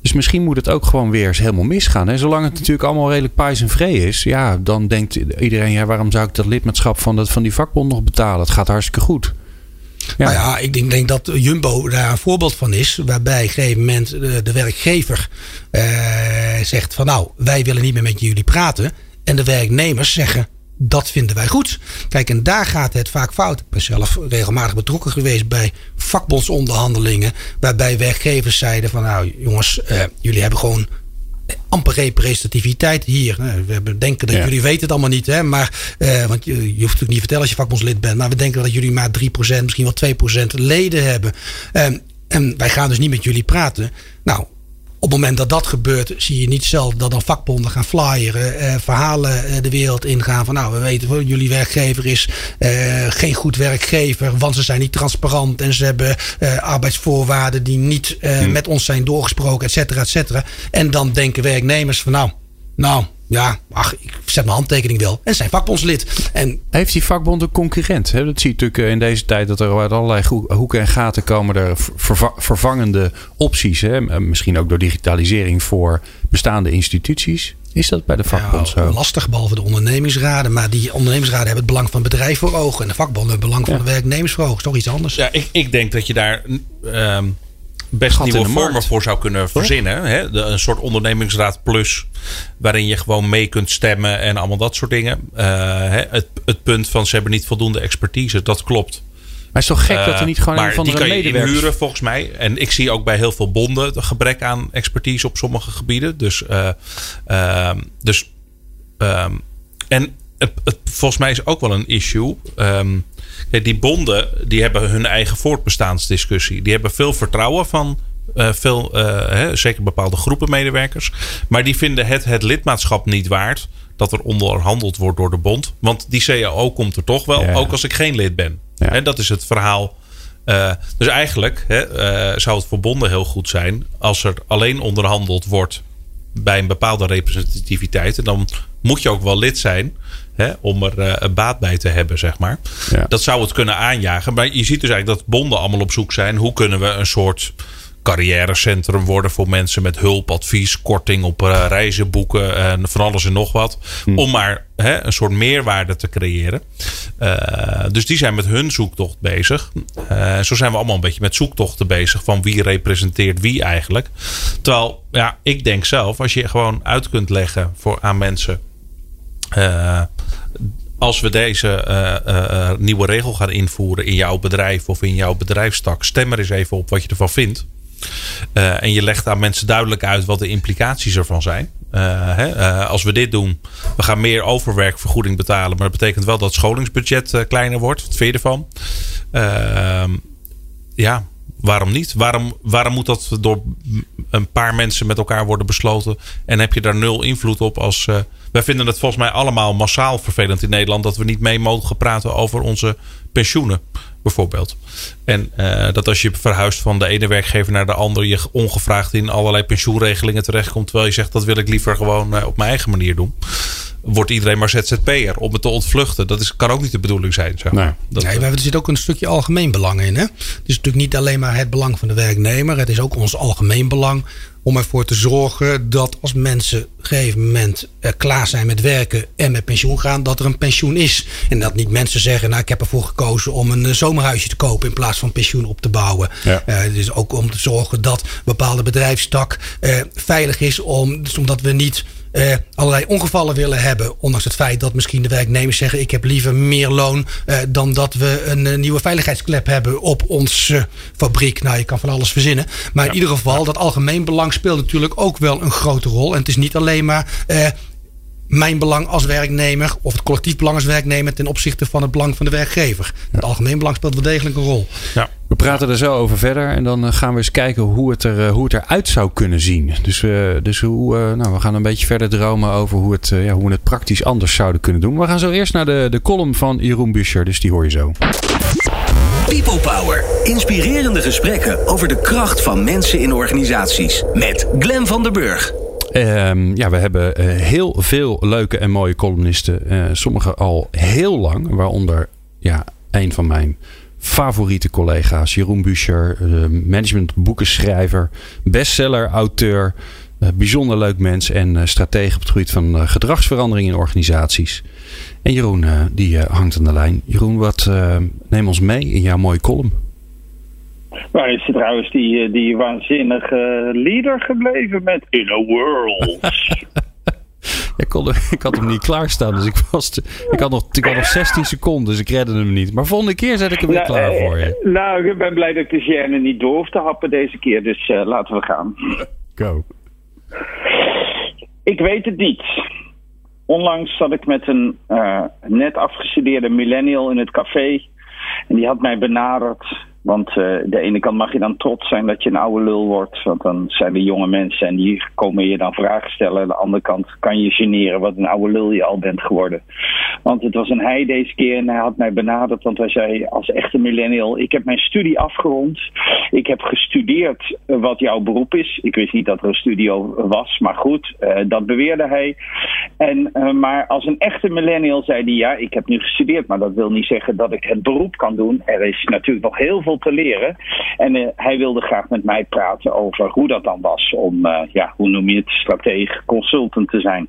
Dus misschien moet het ook gewoon weer eens helemaal misgaan. Hè? Zolang het natuurlijk allemaal redelijk pais en vree is, ja, dan denkt iedereen, ja, waarom zou ik dat lidmaatschap van, dat, van die vakbond nog betalen? Het gaat hartstikke goed. Ja. Nou ja, ik denk, denk, dat Jumbo daar een voorbeeld van is. Waarbij op een gegeven moment de, de werkgever uh, zegt van nou, wij willen niet meer met jullie praten. En de werknemers zeggen, dat vinden wij goed. Kijk, en daar gaat het vaak fout. Ik ben zelf regelmatig betrokken geweest bij vakbondsonderhandelingen. Waarbij werkgevers zeiden van nou jongens, uh, jullie hebben gewoon amper representativiteit hier. We hebben denken dat ja. jullie weten het allemaal niet. Hè? Maar, uh, want je, je hoeft natuurlijk niet vertellen als je vakbondslid bent. Maar we denken dat jullie maar 3%, misschien wel 2% leden hebben. Um, en wij gaan dus niet met jullie praten. Nou, op het moment dat dat gebeurt, zie je niet zelf dat dan vakbonden gaan flyeren, eh, verhalen eh, de wereld ingaan van nou, we weten jullie werkgever is eh, geen goed werkgever, want ze zijn niet transparant en ze hebben eh, arbeidsvoorwaarden die niet hmm. met ons zijn doorgesproken, et cetera, et cetera. En dan denken werknemers van nou, nou, ja, ach, ik zet mijn handtekening wel. En zijn vakbondslid. En Heeft die vakbond een concurrent? Hè? Dat zie je natuurlijk in deze tijd dat er uit allerlei hoeken en gaten komen er verva vervangende opties. Hè? Misschien ook door digitalisering voor bestaande instituties. Is dat bij de vakbond ja, zo? Lastig, behalve de ondernemingsraden. Maar die ondernemingsraden hebben het belang van het bedrijf voor ogen. En de vakbonden hebben het belang van ja. de werknemers voor ogen. is toch iets anders. Ja, ik, ik denk dat je daar... Um, best nieuwe vormen voor zou kunnen verzinnen. Hè? De, een soort ondernemingsraad plus. Waarin je gewoon mee kunt stemmen en allemaal dat soort dingen. Uh, hè? Het, het punt van ze hebben niet voldoende expertise. Dat klopt. Maar het is toch gek dat er niet gewoon maar een van die de kan je medewerkers... inhuren volgens mij. En ik zie ook bij heel veel bonden het gebrek aan expertise op sommige gebieden. Dus, uh, uh, dus um, en het, het, volgens mij is ook wel een issue. Um, die bonden die hebben hun eigen voortbestaansdiscussie. Die hebben veel vertrouwen van uh, veel, uh, hè, zeker bepaalde groepen medewerkers. Maar die vinden het, het lidmaatschap niet waard dat er onderhandeld wordt door de bond. Want die CAO komt er toch wel, ja. ook als ik geen lid ben. Ja. Dat is het verhaal. Uh, dus eigenlijk hè, zou het voor bonden heel goed zijn als er alleen onderhandeld wordt bij een bepaalde representativiteit. En dan moet je ook wel lid zijn hè, om er uh, een baat bij te hebben, zeg maar. Ja. Dat zou het kunnen aanjagen. Maar je ziet dus eigenlijk dat bonden allemaal op zoek zijn. Hoe kunnen we een soort carrièrecentrum worden voor mensen met hulp, advies, korting op uh, reizen, boeken en van alles en nog wat. Hm. Om maar hè, een soort meerwaarde te creëren. Uh, dus die zijn met hun zoektocht bezig. Uh, zo zijn we allemaal een beetje met zoektochten bezig van wie representeert wie eigenlijk. Terwijl, ja, ik denk zelf, als je gewoon uit kunt leggen voor, aan mensen. Uh, als we deze uh, uh, nieuwe regel gaan invoeren in jouw bedrijf of in jouw bedrijfstak, stem er eens even op wat je ervan vindt. En je legt aan mensen duidelijk uit wat de implicaties ervan zijn. Hè, als we dit doen, we gaan meer overwerkvergoeding betalen. Maar dat betekent wel dat het scholingsbudget kleiner wordt. Wat vind je ervan? Ehm, ja, waarom niet? Waarom, waarom moet dat door een paar mensen met elkaar worden besloten? En heb je daar nul invloed op als. Uh, wij vinden het volgens mij allemaal massaal vervelend in Nederland dat we niet mee mogen praten over onze pensioenen, bijvoorbeeld. En uh, dat als je verhuist van de ene werkgever naar de andere, je ongevraagd in allerlei pensioenregelingen terechtkomt. Terwijl je zegt dat wil ik liever gewoon uh, op mijn eigen manier doen wordt iedereen maar ZZP'er om het te ontvluchten. Dat is, kan ook niet de bedoeling zijn. Zeg maar. Nee, dat, nee maar er zit ook een stukje algemeen belang in. Hè? Het is natuurlijk niet alleen maar het belang van de werknemer. Het is ook ons algemeen belang om ervoor te zorgen dat als mensen op een gegeven moment klaar zijn met werken en met pensioen gaan, dat er een pensioen is. En dat niet mensen zeggen, nou ik heb ervoor gekozen om een zomerhuisje te kopen in plaats van pensioen op te bouwen. Ja. Uh, dus ook om te zorgen dat bepaalde bedrijfstak uh, veilig is, om, dus omdat we niet uh, allerlei ongevallen willen hebben. Ondanks het feit dat misschien de werknemers zeggen: ik heb liever meer loon uh, dan dat we een uh, nieuwe veiligheidsklep hebben op onze fabriek. Nou, je kan van alles verzinnen. Maar ja. in ieder geval, dat algemeen belang speelt natuurlijk ook wel een grote rol. En het is niet alleen maar mijn belang als werknemer of het collectief belang als werknemer ten opzichte van het belang van de werkgever. Het algemeen belang speelt wel degelijk een rol. Ja. We praten er zo over verder en dan gaan we eens kijken hoe het, er, hoe het eruit zou kunnen zien. Dus, uh, dus hoe, uh, nou, we gaan een beetje verder dromen over hoe, het, uh, ja, hoe we het praktisch anders zouden kunnen doen. We gaan zo eerst naar de, de column van Jeroen Buscher, dus die hoor je zo. People Power. Inspirerende gesprekken over de kracht van mensen in organisaties. Met Glen van der Burg. Um, ja, we hebben uh, heel veel leuke en mooie columnisten. Uh, sommige al heel lang, waaronder ja, een van mijn favoriete collega's, Jeroen Buscher, uh, managementboekenschrijver, bestseller, auteur, bijzonder leuk mens en stratege op het gebied van gedragsverandering in organisaties. En Jeroen, die hangt aan de lijn. Jeroen, wat neem ons mee in jouw mooie column? Waar is trouwens die, die waanzinnige leader gebleven met In a World? ik, kon, ik had hem niet klaarstaan, dus ik, was ik, had nog, ik had nog 16 seconden, dus ik redde hem niet. Maar volgende keer zet ik hem weer nou, klaar voor je. Nou, ik ben blij dat ik de gêne niet door hoef te happen deze keer, dus uh, laten we gaan. Go. Ik weet het niet. Onlangs zat ik met een uh, net afgestudeerde millennial in het café. En die had mij benaderd want uh, de ene kant mag je dan trots zijn dat je een oude lul wordt. Want dan zijn we jonge mensen en die komen je dan vragen stellen. Aan de andere kant kan je generen wat een oude lul je al bent geworden. Want het was een hij deze keer en hij had mij benaderd. Want hij zei als echte millennial, ik heb mijn studie afgerond. Ik heb gestudeerd wat jouw beroep is. Ik wist niet dat er een studio was, maar goed, uh, dat beweerde hij. En, maar als een echte millennial zei hij, ja, ik heb nu gestudeerd. Maar dat wil niet zeggen dat ik het beroep kan doen. Er is natuurlijk nog heel veel te leren. En uh, hij wilde graag met mij praten over hoe dat dan was om, uh, ja, hoe noem je het, stratege consultant te zijn.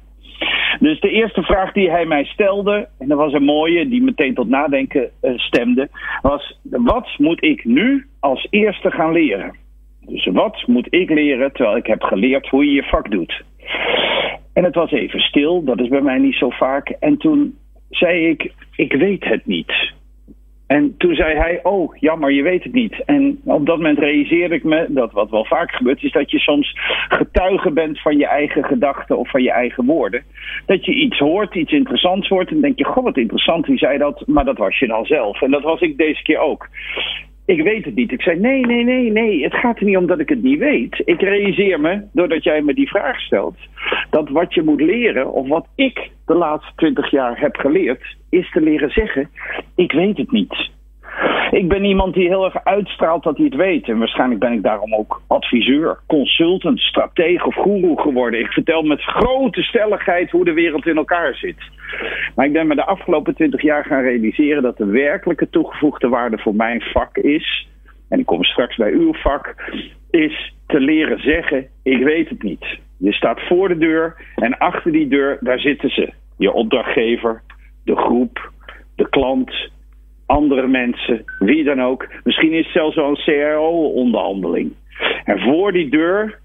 Dus de eerste vraag die hij mij stelde, en dat was een mooie, die meteen tot nadenken uh, stemde, was: wat moet ik nu als eerste gaan leren? Dus wat moet ik leren terwijl ik heb geleerd hoe je je vak doet? En het was even stil, dat is bij mij niet zo vaak. En toen zei ik: ik weet het niet. En toen zei hij, oh jammer, je weet het niet. En op dat moment realiseerde ik me, dat wat wel vaak gebeurt, is dat je soms getuige bent van je eigen gedachten of van je eigen woorden. Dat je iets hoort, iets interessants hoort en denk je, goh wat interessant, wie zei dat? Maar dat was je dan zelf. En dat was ik deze keer ook. Ik weet het niet. Ik zei: nee, nee, nee, nee. Het gaat er niet om dat ik het niet weet. Ik realiseer me, doordat jij me die vraag stelt, dat wat je moet leren, of wat ik de laatste twintig jaar heb geleerd, is te leren zeggen: ik weet het niet. Ik ben iemand die heel erg uitstraalt dat hij het weet. En waarschijnlijk ben ik daarom ook adviseur, consultant, stratege of guru geworden. Ik vertel met grote stelligheid hoe de wereld in elkaar zit. Maar ik ben me de afgelopen twintig jaar gaan realiseren dat de werkelijke toegevoegde waarde voor mijn vak is en ik kom straks bij uw vak, is te leren zeggen: Ik weet het niet. Je staat voor de deur en achter die deur, daar zitten ze. Je opdrachtgever, de groep, de klant, andere mensen, wie dan ook. Misschien is het zelfs wel een CRO-onderhandeling. En voor die deur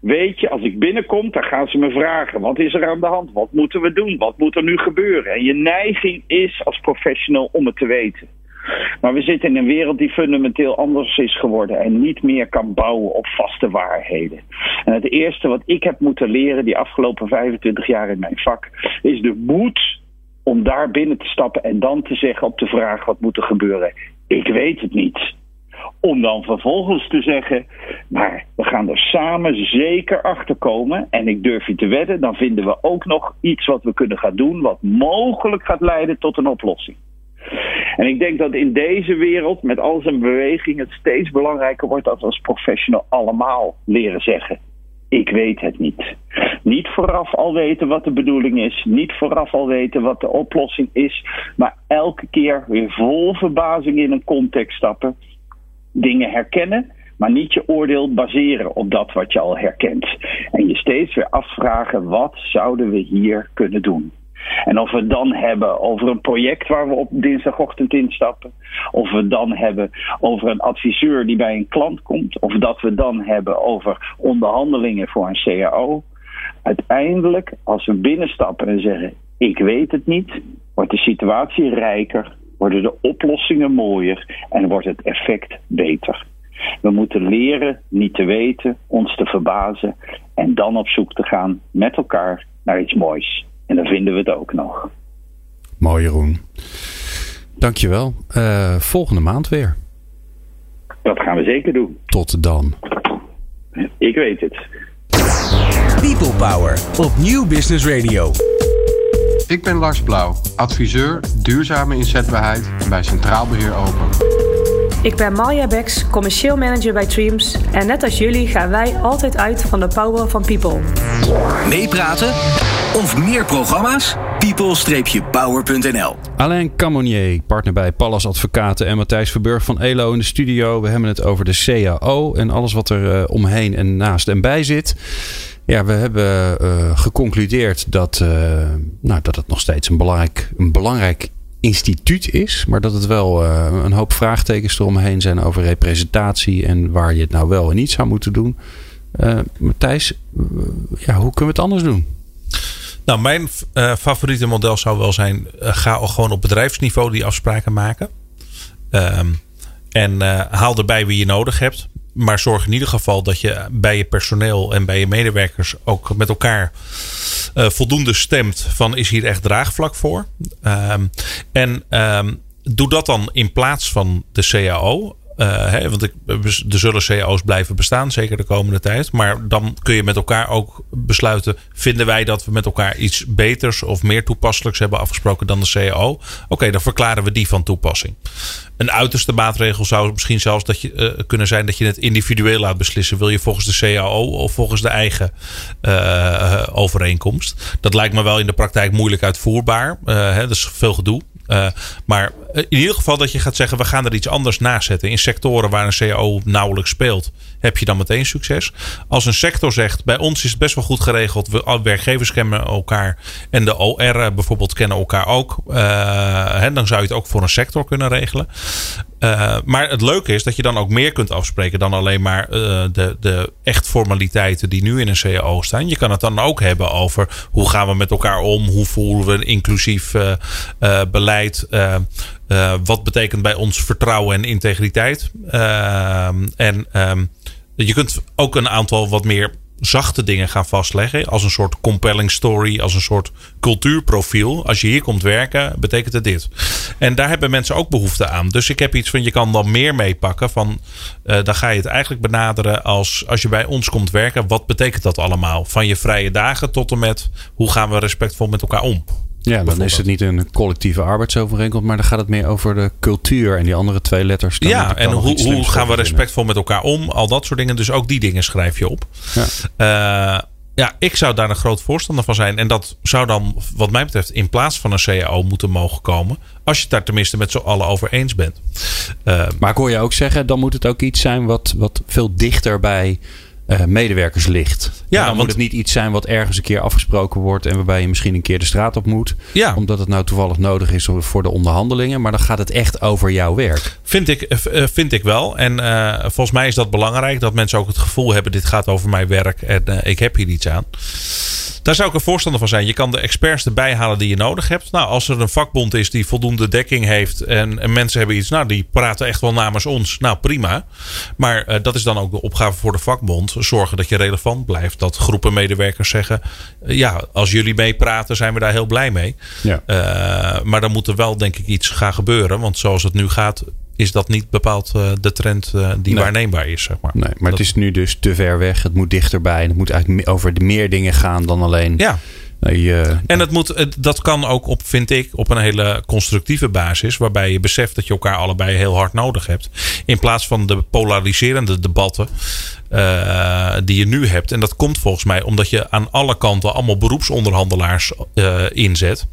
weet je, als ik binnenkom, dan gaan ze me vragen: wat is er aan de hand? Wat moeten we doen? Wat moet er nu gebeuren? En je neiging is als professional om het te weten. Maar we zitten in een wereld die fundamenteel anders is geworden en niet meer kan bouwen op vaste waarheden. En het eerste wat ik heb moeten leren die afgelopen 25 jaar in mijn vak is de moed om daar binnen te stappen en dan te zeggen op de vraag wat moet er gebeuren. Ik weet het niet. Om dan vervolgens te zeggen, maar we gaan er samen zeker achter komen. En ik durf je te wedden, dan vinden we ook nog iets wat we kunnen gaan doen, wat mogelijk gaat leiden tot een oplossing. En ik denk dat in deze wereld, met al zijn beweging, het steeds belangrijker wordt dat we als professional allemaal leren zeggen: Ik weet het niet. Niet vooraf al weten wat de bedoeling is, niet vooraf al weten wat de oplossing is, maar elke keer weer vol verbazing in een context stappen, dingen herkennen maar niet je oordeel baseren op dat wat je al herkent. En je steeds weer afvragen: wat zouden we hier kunnen doen? En of we dan hebben over een project waar we op dinsdagochtend instappen. Of we dan hebben over een adviseur die bij een klant komt. Of dat we dan hebben over onderhandelingen voor een CAO. Uiteindelijk, als we binnenstappen en zeggen: Ik weet het niet, wordt de situatie rijker, worden de oplossingen mooier en wordt het effect beter. We moeten leren niet te weten, ons te verbazen en dan op zoek te gaan met elkaar naar iets moois. En dan vinden we het ook nog. Mooi Jeroen. Dankjewel. Uh, volgende maand weer. Dat gaan we zeker doen. Tot dan. Ik weet het. People Power op Nieuw Business Radio. Ik ben Lars Blauw, adviseur duurzame inzetbaarheid bij Centraal Beheer Open. Ik ben Marja Beks, commercieel manager bij Dreams. En net als jullie gaan wij altijd uit van de power van people. Meepraten of meer programma's? people-power.nl Alain Camonier, partner bij Pallas Advocaten en Matthijs Verburg van ELO in de studio. We hebben het over de CAO en alles wat er uh, omheen en naast en bij zit. Ja, we hebben uh, geconcludeerd dat, uh, nou, dat het nog steeds een belangrijk, een belangrijk instituut is, maar dat het wel een hoop vraagtekens eromheen zijn over representatie en waar je het nou wel en niet zou moeten doen. Matthijs, ja, hoe kunnen we het anders doen? Nou, mijn uh, favoriete model zou wel zijn: ga gewoon op bedrijfsniveau die afspraken maken. Um, en haal erbij wie je nodig hebt maar zorg in ieder geval dat je bij je personeel en bij je medewerkers ook met elkaar voldoende stemt van is hier echt draagvlak voor. Um, en um, doe dat dan in plaats van de CAO. Uh, hè, want ik, er zullen CAO's blijven bestaan, zeker de komende tijd. Maar dan kun je met elkaar ook besluiten: vinden wij dat we met elkaar iets beters of meer toepasselijks hebben afgesproken dan de CAO? Oké, dan verklaren we die van toepassing. Een uiterste maatregel zou misschien zelfs dat je, uh, kunnen zijn dat je het individueel laat beslissen. Wil je volgens de CAO of volgens de eigen uh, overeenkomst? Dat lijkt me wel in de praktijk moeilijk uitvoerbaar. Hè, dat is veel gedoe. Maar in ieder geval dat je gaat zeggen, we gaan er iets anders naast zetten. In sectoren waar een CAO nauwelijks speelt, heb je dan meteen succes. Als een sector zegt, bij ons is het best wel goed geregeld. We, werkgevers kennen elkaar en de OR bijvoorbeeld kennen elkaar ook. Hè, dan zou je het ook voor een sector kunnen regelen. Maar het leuke is dat je dan ook meer kunt afspreken dan alleen maar de, de echt formaliteiten die nu in een CAO staan. Je kan het dan ook hebben over hoe gaan we met elkaar om, hoe voeren we een inclusief beleid. wat betekent bij ons vertrouwen en integriteit? en um, je kunt ook een aantal wat meer zachte dingen gaan vastleggen. Als een soort compelling story, als een soort cultuurprofiel. Als je hier komt werken, betekent het dit. En daar hebben mensen ook behoefte aan. Dus ik heb iets van, je kan dan meer meepakken. Van, uh, dan ga je het eigenlijk benaderen als, als je bij ons komt werken. Wat betekent dat allemaal? Van je vrije dagen tot en met, hoe gaan we respectvol met elkaar om? Ja, dan is het niet een collectieve arbeidsovereenkomst, maar dan gaat het meer over de cultuur en die andere twee letters. Ja, en hoe, hoe gaan we respectvol met elkaar om? Al dat soort dingen. Dus ook die dingen schrijf je op. Ja. Uh, ja, ik zou daar een groot voorstander van zijn. En dat zou dan, wat mij betreft, in plaats van een CAO moeten mogen komen. Als je het daar tenminste met z'n allen over eens bent. Uh, maar ik hoor je ook zeggen, dan moet het ook iets zijn wat, wat veel dichter bij uh, medewerkers ligt. Ja, dan want, moet het niet iets zijn wat ergens een keer afgesproken wordt en waarbij je misschien een keer de straat op moet. Ja. Omdat het nou toevallig nodig is voor de onderhandelingen. Maar dan gaat het echt over jouw werk. Vind ik, uh, vind ik wel. En uh, volgens mij is dat belangrijk dat mensen ook het gevoel hebben: dit gaat over mijn werk en ik heb hier iets aan. Daar zou ik een voorstander van zijn. Je kan de experts erbij halen die je nodig hebt. Nou, als er een vakbond is die voldoende dekking heeft en, en mensen hebben iets, nou, die praten echt wel namens ons. Nou, prima. Maar dat is dan ook de opgave voor de vakbond zorgen dat je relevant blijft. Dat groepen medewerkers zeggen: ja, als jullie meepraten, zijn we daar heel blij mee. Ja. Uh, maar dan moet er wel, denk ik, iets gaan gebeuren. Want zoals het nu gaat, is dat niet bepaald uh, de trend die nee. waarneembaar is. Zeg maar. Nee, maar dat... het is nu dus te ver weg. Het moet dichterbij. En het moet eigenlijk over de meer dingen gaan dan alleen. Ja. Nee, en het moet, dat kan ook op, vind ik, op een hele constructieve basis. Waarbij je beseft dat je elkaar allebei heel hard nodig hebt. In plaats van de polariserende debatten. Uh, die je nu hebt. En dat komt volgens mij omdat je aan alle kanten allemaal beroepsonderhandelaars uh, inzet.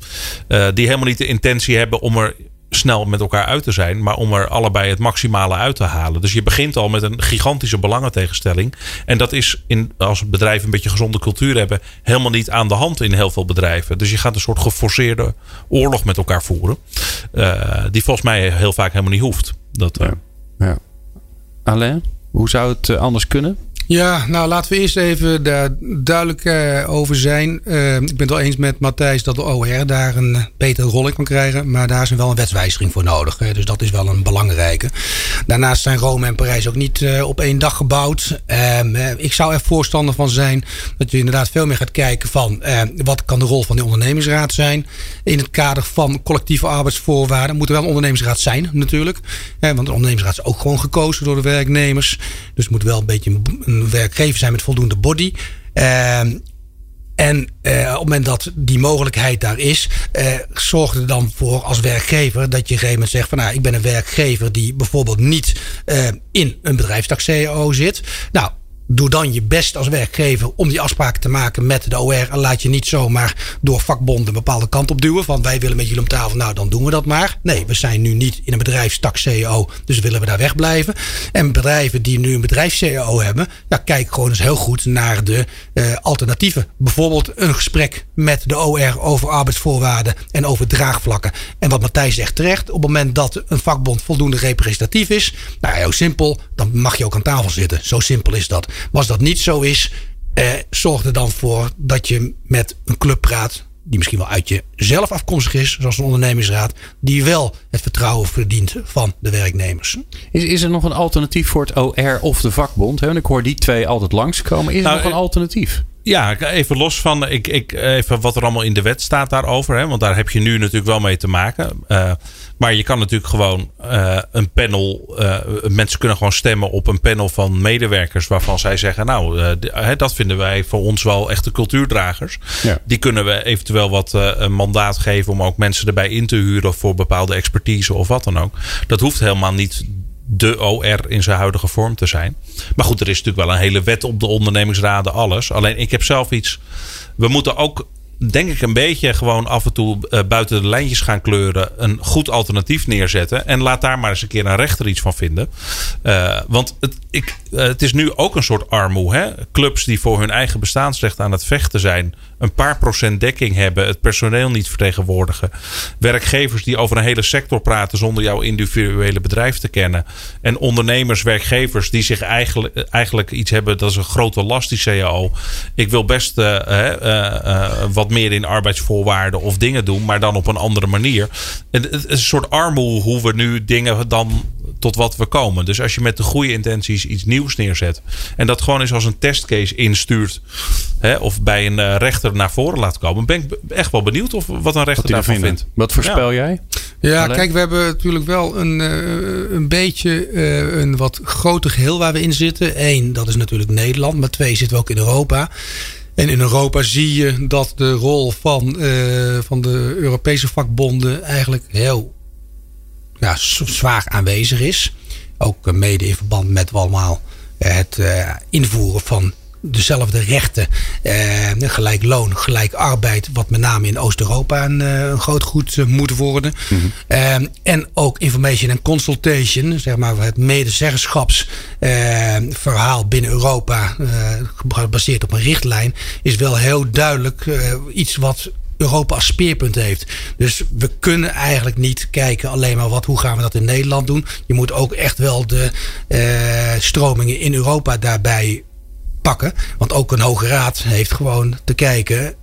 Die helemaal niet de intentie hebben om er snel met elkaar uit te zijn, maar om er allebei het maximale uit te halen. Dus je begint al met een gigantische belangentegenstelling. En dat is in, als bedrijven een beetje gezonde cultuur hebben, helemaal niet aan de hand in heel veel bedrijven. Dus je gaat een soort geforceerde oorlog met elkaar voeren, uh, die volgens mij heel vaak helemaal niet hoeft. Dat, ja. ja. Alain, hoe zou het eh, anders kunnen? Ja, nou laten we eerst even daar duidelijk uh, over zijn. Uh, ik ben het wel eens met Matthijs dat de OR daar een betere rol in kan krijgen. Maar daar is wel een wetswijziging voor nodig. Uh, dus dat is wel een belangrijke. Daarnaast zijn Rome en Parijs ook niet op één dag gebouwd. Ehm, ik zou er voorstander van zijn dat je inderdaad veel meer gaat kijken van wat kan de rol van de ondernemingsraad zijn. In het kader van collectieve arbeidsvoorwaarden moet er wel een ondernemingsraad zijn natuurlijk. want de ondernemingsraad is ook gewoon gekozen door de werknemers. Dus moet wel een beetje een werkgever zijn met voldoende body. Uh, en uh, op het moment dat die mogelijkheid daar is, uh, zorg er dan voor als werkgever dat je op een gegeven moment zegt van nou, ik ben een werkgever die bijvoorbeeld niet uh, in een bedrijfstak CEO zit. Nou, Doe dan je best als werkgever om die afspraken te maken met de OR. En laat je niet zomaar door vakbonden een bepaalde kant op duwen. Van wij willen met jullie om tafel. Nou, dan doen we dat maar. Nee, we zijn nu niet in een bedrijfstak CEO. Dus willen we daar wegblijven. En bedrijven die nu een bedrijfs CEO hebben. Ja, kijk gewoon eens heel goed naar de uh, alternatieven. Bijvoorbeeld een gesprek met de OR over arbeidsvoorwaarden en over draagvlakken. En wat Matthijs zegt terecht. Op het moment dat een vakbond voldoende representatief is. Nou, heel simpel. Dan mag je ook aan tafel zitten. Zo simpel is dat. Maar als dat niet zo is, eh, zorg er dan voor dat je met een club praat. Die misschien wel uit jezelf afkomstig is, zoals een ondernemingsraad. Die wel het vertrouwen verdient van de werknemers. Is, is er nog een alternatief voor het OR of de vakbond? Want ik hoor die twee altijd langskomen. Is er nou, nog een eh, alternatief? Ja, even los van ik, ik, even wat er allemaal in de wet staat daarover. Hè, want daar heb je nu natuurlijk wel mee te maken. Uh, maar je kan natuurlijk gewoon uh, een panel. Uh, mensen kunnen gewoon stemmen op een panel van medewerkers. waarvan zij zeggen: Nou, dat vinden wij voor ons wel echte cultuurdragers. Ja. Die kunnen we eventueel wat een mandaat geven om ook mensen erbij in te huren. voor bepaalde expertise of wat dan ook. Dat hoeft helemaal niet de OR in zijn huidige vorm te zijn. Maar goed, er is natuurlijk wel een hele wet op de ondernemingsraden, alles. Alleen ik heb zelf iets. We moeten ook denk ik een beetje gewoon af en toe uh, buiten de lijntjes gaan kleuren. Een goed alternatief neerzetten. En laat daar maar eens een keer een rechter iets van vinden. Uh, want het, ik, uh, het is nu ook een soort armoe. Hè? Clubs die voor hun eigen bestaansrecht aan het vechten zijn. Een paar procent dekking hebben. Het personeel niet vertegenwoordigen. Werkgevers die over een hele sector praten zonder jouw individuele bedrijf te kennen. En ondernemers, werkgevers die zich eigenlijk, eigenlijk iets hebben. Dat is een grote last die CAO. Ik wil best wat wat meer in arbeidsvoorwaarden of dingen doen, maar dan op een andere manier. Het is een soort armoede hoe we nu dingen dan tot wat we komen. Dus als je met de goede intenties iets nieuws neerzet en dat gewoon eens als een testcase instuurt, hè, of bij een eh, rechter naar voren laat komen, ben ik echt wel benieuwd of wat een rechter daarvan vindt. Wat voorspel jij? Ja, kijk, we hebben natuurlijk wel een, uh, een beetje uh, een wat groter geheel waar we in zitten. Eén, dat is natuurlijk Nederland, maar twee, zitten we ook in Europa. En in Europa zie je dat de rol van, uh, van de Europese vakbonden eigenlijk heel ja, zwaar aanwezig is. Ook mede in verband met allemaal het uh, invoeren van dezelfde rechten. Uh, gelijk loon, gelijk arbeid. Wat met name in Oost-Europa een, een, groot goed moet worden. Mhm. en ook information en consultation. Zeg maar het medezeggenschapsverhaal binnen Europa. gebaseerd op een richtlijn. Is wel heel duidelijk iets wat Europa als speerpunt heeft. Dus we kunnen eigenlijk niet kijken alleen maar wat, hoe gaan we dat in Nederland doen. Je moet ook echt wel de uh, stromingen in Europa daarbij pakken. Want ook een hoge raad heeft gewoon te kijken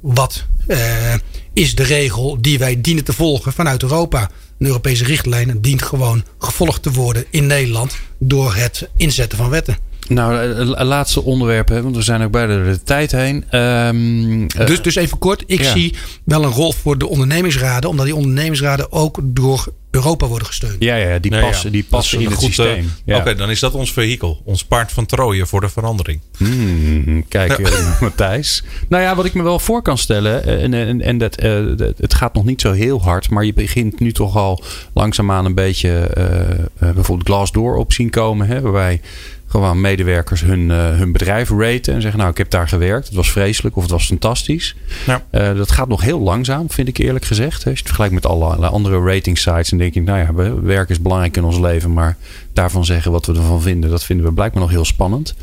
wat uh, is de regel die wij dienen te volgen vanuit Europa. Een Europese richtlijn dient gewoon gevolgd te worden in Nederland door het inzetten van wetten. Nou, eh, eh, laatste onderwerp, hè, want we zijn ook bijna de tijd heen. Um, dus, dus even kort, ik zie wel een rol voor de ondernemingsraden, omdat die ondernemingsraden ook door Europa worden gesteund. Ja, ja die passen, Die passen in het goed, systeem. Oké, dan is dat ons vehikel. Ons paard van Troje voor de verandering. Hmm, kijk, uh, Matthijs. Nou ja, wat ik me wel voor kan stellen. En, en, en dat, uh, het gaat nog niet zo heel hard. Maar je begint nu toch al langzaamaan een beetje uh, bijvoorbeeld Glassdoor op zien komen. Hè, waarbij gewoon medewerkers hun, uh, hun bedrijf raten. En zeggen, nou, ik heb daar gewerkt. Het was vreselijk of het was fantastisch. Ja. Uh, dat gaat nog heel langzaam, vind ik eerlijk gezegd. Als je het vergelijkt met alle andere rating sites. Dan denk ik, nou ja, werk is belangrijk in ons leven. Maar daarvan zeggen wat we ervan vinden, dat vinden we blijkbaar nog heel spannend.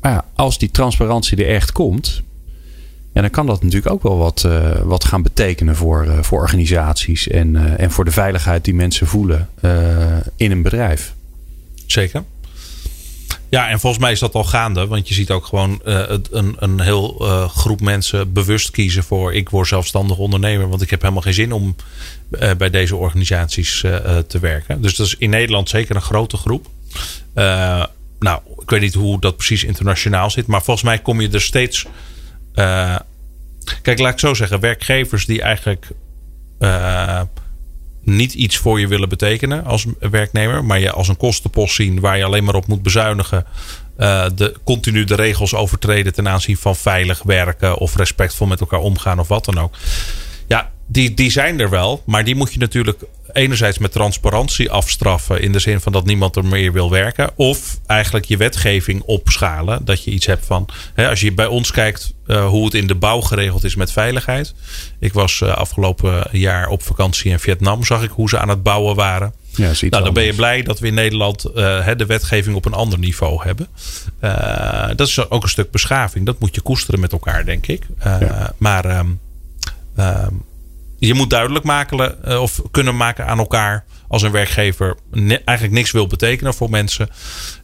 Maar ja, als die transparantie er echt komt. En dan kan dat natuurlijk ook wel wat, uh, wat gaan betekenen voor, voor organisaties. En, en voor de veiligheid die mensen voelen in een bedrijf. Zeker. Ja, en volgens mij is dat al gaande. Want je ziet ook gewoon uh, een, een heel uh, groep mensen bewust kiezen voor... ik word zelfstandig ondernemer. Want ik heb helemaal geen zin om uh, bij deze organisaties te werken. Dus dat is in Nederland zeker een grote groep. nou, ik weet niet hoe dat precies internationaal zit. Maar volgens mij kom je er steeds... kijk, laat ik zo zeggen. Werkgevers die eigenlijk niet iets voor je willen betekenen als werknemer, maar je als een kostenpost zien waar je alleen maar op moet bezuinigen. Uh, de, continu de regels overtreden ten aanzien van veilig werken of respectvol met elkaar omgaan of wat dan ook. Ja, die, die zijn er wel, maar die moet je natuurlijk enerzijds met transparantie afstraffen. In de zin van dat niemand er meer wil werken. Of eigenlijk je wetgeving opschalen. Dat je iets hebt van. Hè, als je bij ons kijkt uh, hoe het in de bouw geregeld is met veiligheid. Ik was uh, afgelopen jaar op vakantie in Vietnam. Zag ik hoe ze aan het bouwen waren. Ja, nou, dan ben je blij dat we in Nederland uh, de wetgeving op een ander niveau hebben. dat is ook een stuk beschaving. Dat moet je koesteren met elkaar, denk ik. Ja. Maar. Um, je moet duidelijk maken eh, of kunnen maken aan elkaar als een werkgever eigenlijk niks wil betekenen voor mensen.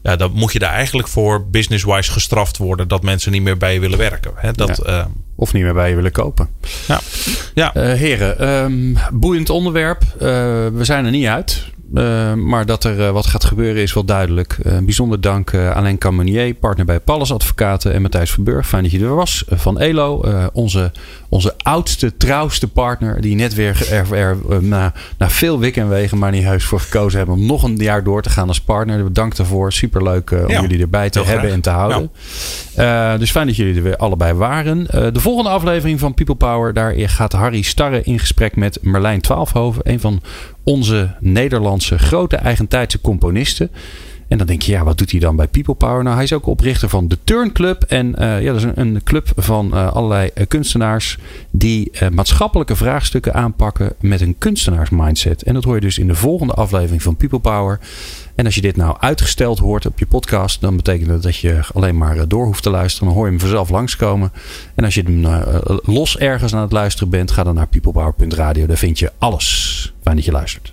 Ja, dan moet je daar eigenlijk voor business-wise gestraft worden dat mensen niet meer bij je willen werken. Hè? Dat, eh, of niet meer bij je willen kopen. Ja. ja. Uh, heren, um, boeiend onderwerp. we zijn er niet uit. Maar dat er wat gaat gebeuren is wel duidelijk. Bijzonder dank Alain Camonier, partner bij Pallas Advocaten. En Matthijs Verburg, fijn dat je er was. van Elo, onze, onze oudste, trouwste partner. Die net weer er, er, na, na veel weekendwegen maar niet huis voor gekozen hebben. Om nog een jaar door te gaan als partner. Bedankt daarvoor. Superleuk om ja, jullie erbij te hebben en te houden. Ja. dus fijn dat jullie er weer allebei waren. de volgende aflevering van People Power. Daar gaat Harry Starre in gesprek met Merlijn Twaalfhoven. Een van onze Nederlandse grote eigentijdse componisten. En dan denk je, ja, wat doet hij dan bij People Power? Nou, hij is ook oprichter van de Turn Club. En uh, ja, dat is een, een club van uh, allerlei uh, kunstenaars die maatschappelijke vraagstukken aanpakken met een kunstenaarsmindset. En dat hoor je dus in de volgende aflevering van People Power. En als je dit nou uitgesteld hoort op je podcast, dan betekent dat dat je alleen maar door hoeft te luisteren. Dan hoor je hem vanzelf langskomen. En als je hem los ergens aan het luisteren bent, ga dan naar peoplepower.radio. Daar vind je alles. Fijn dat je luistert.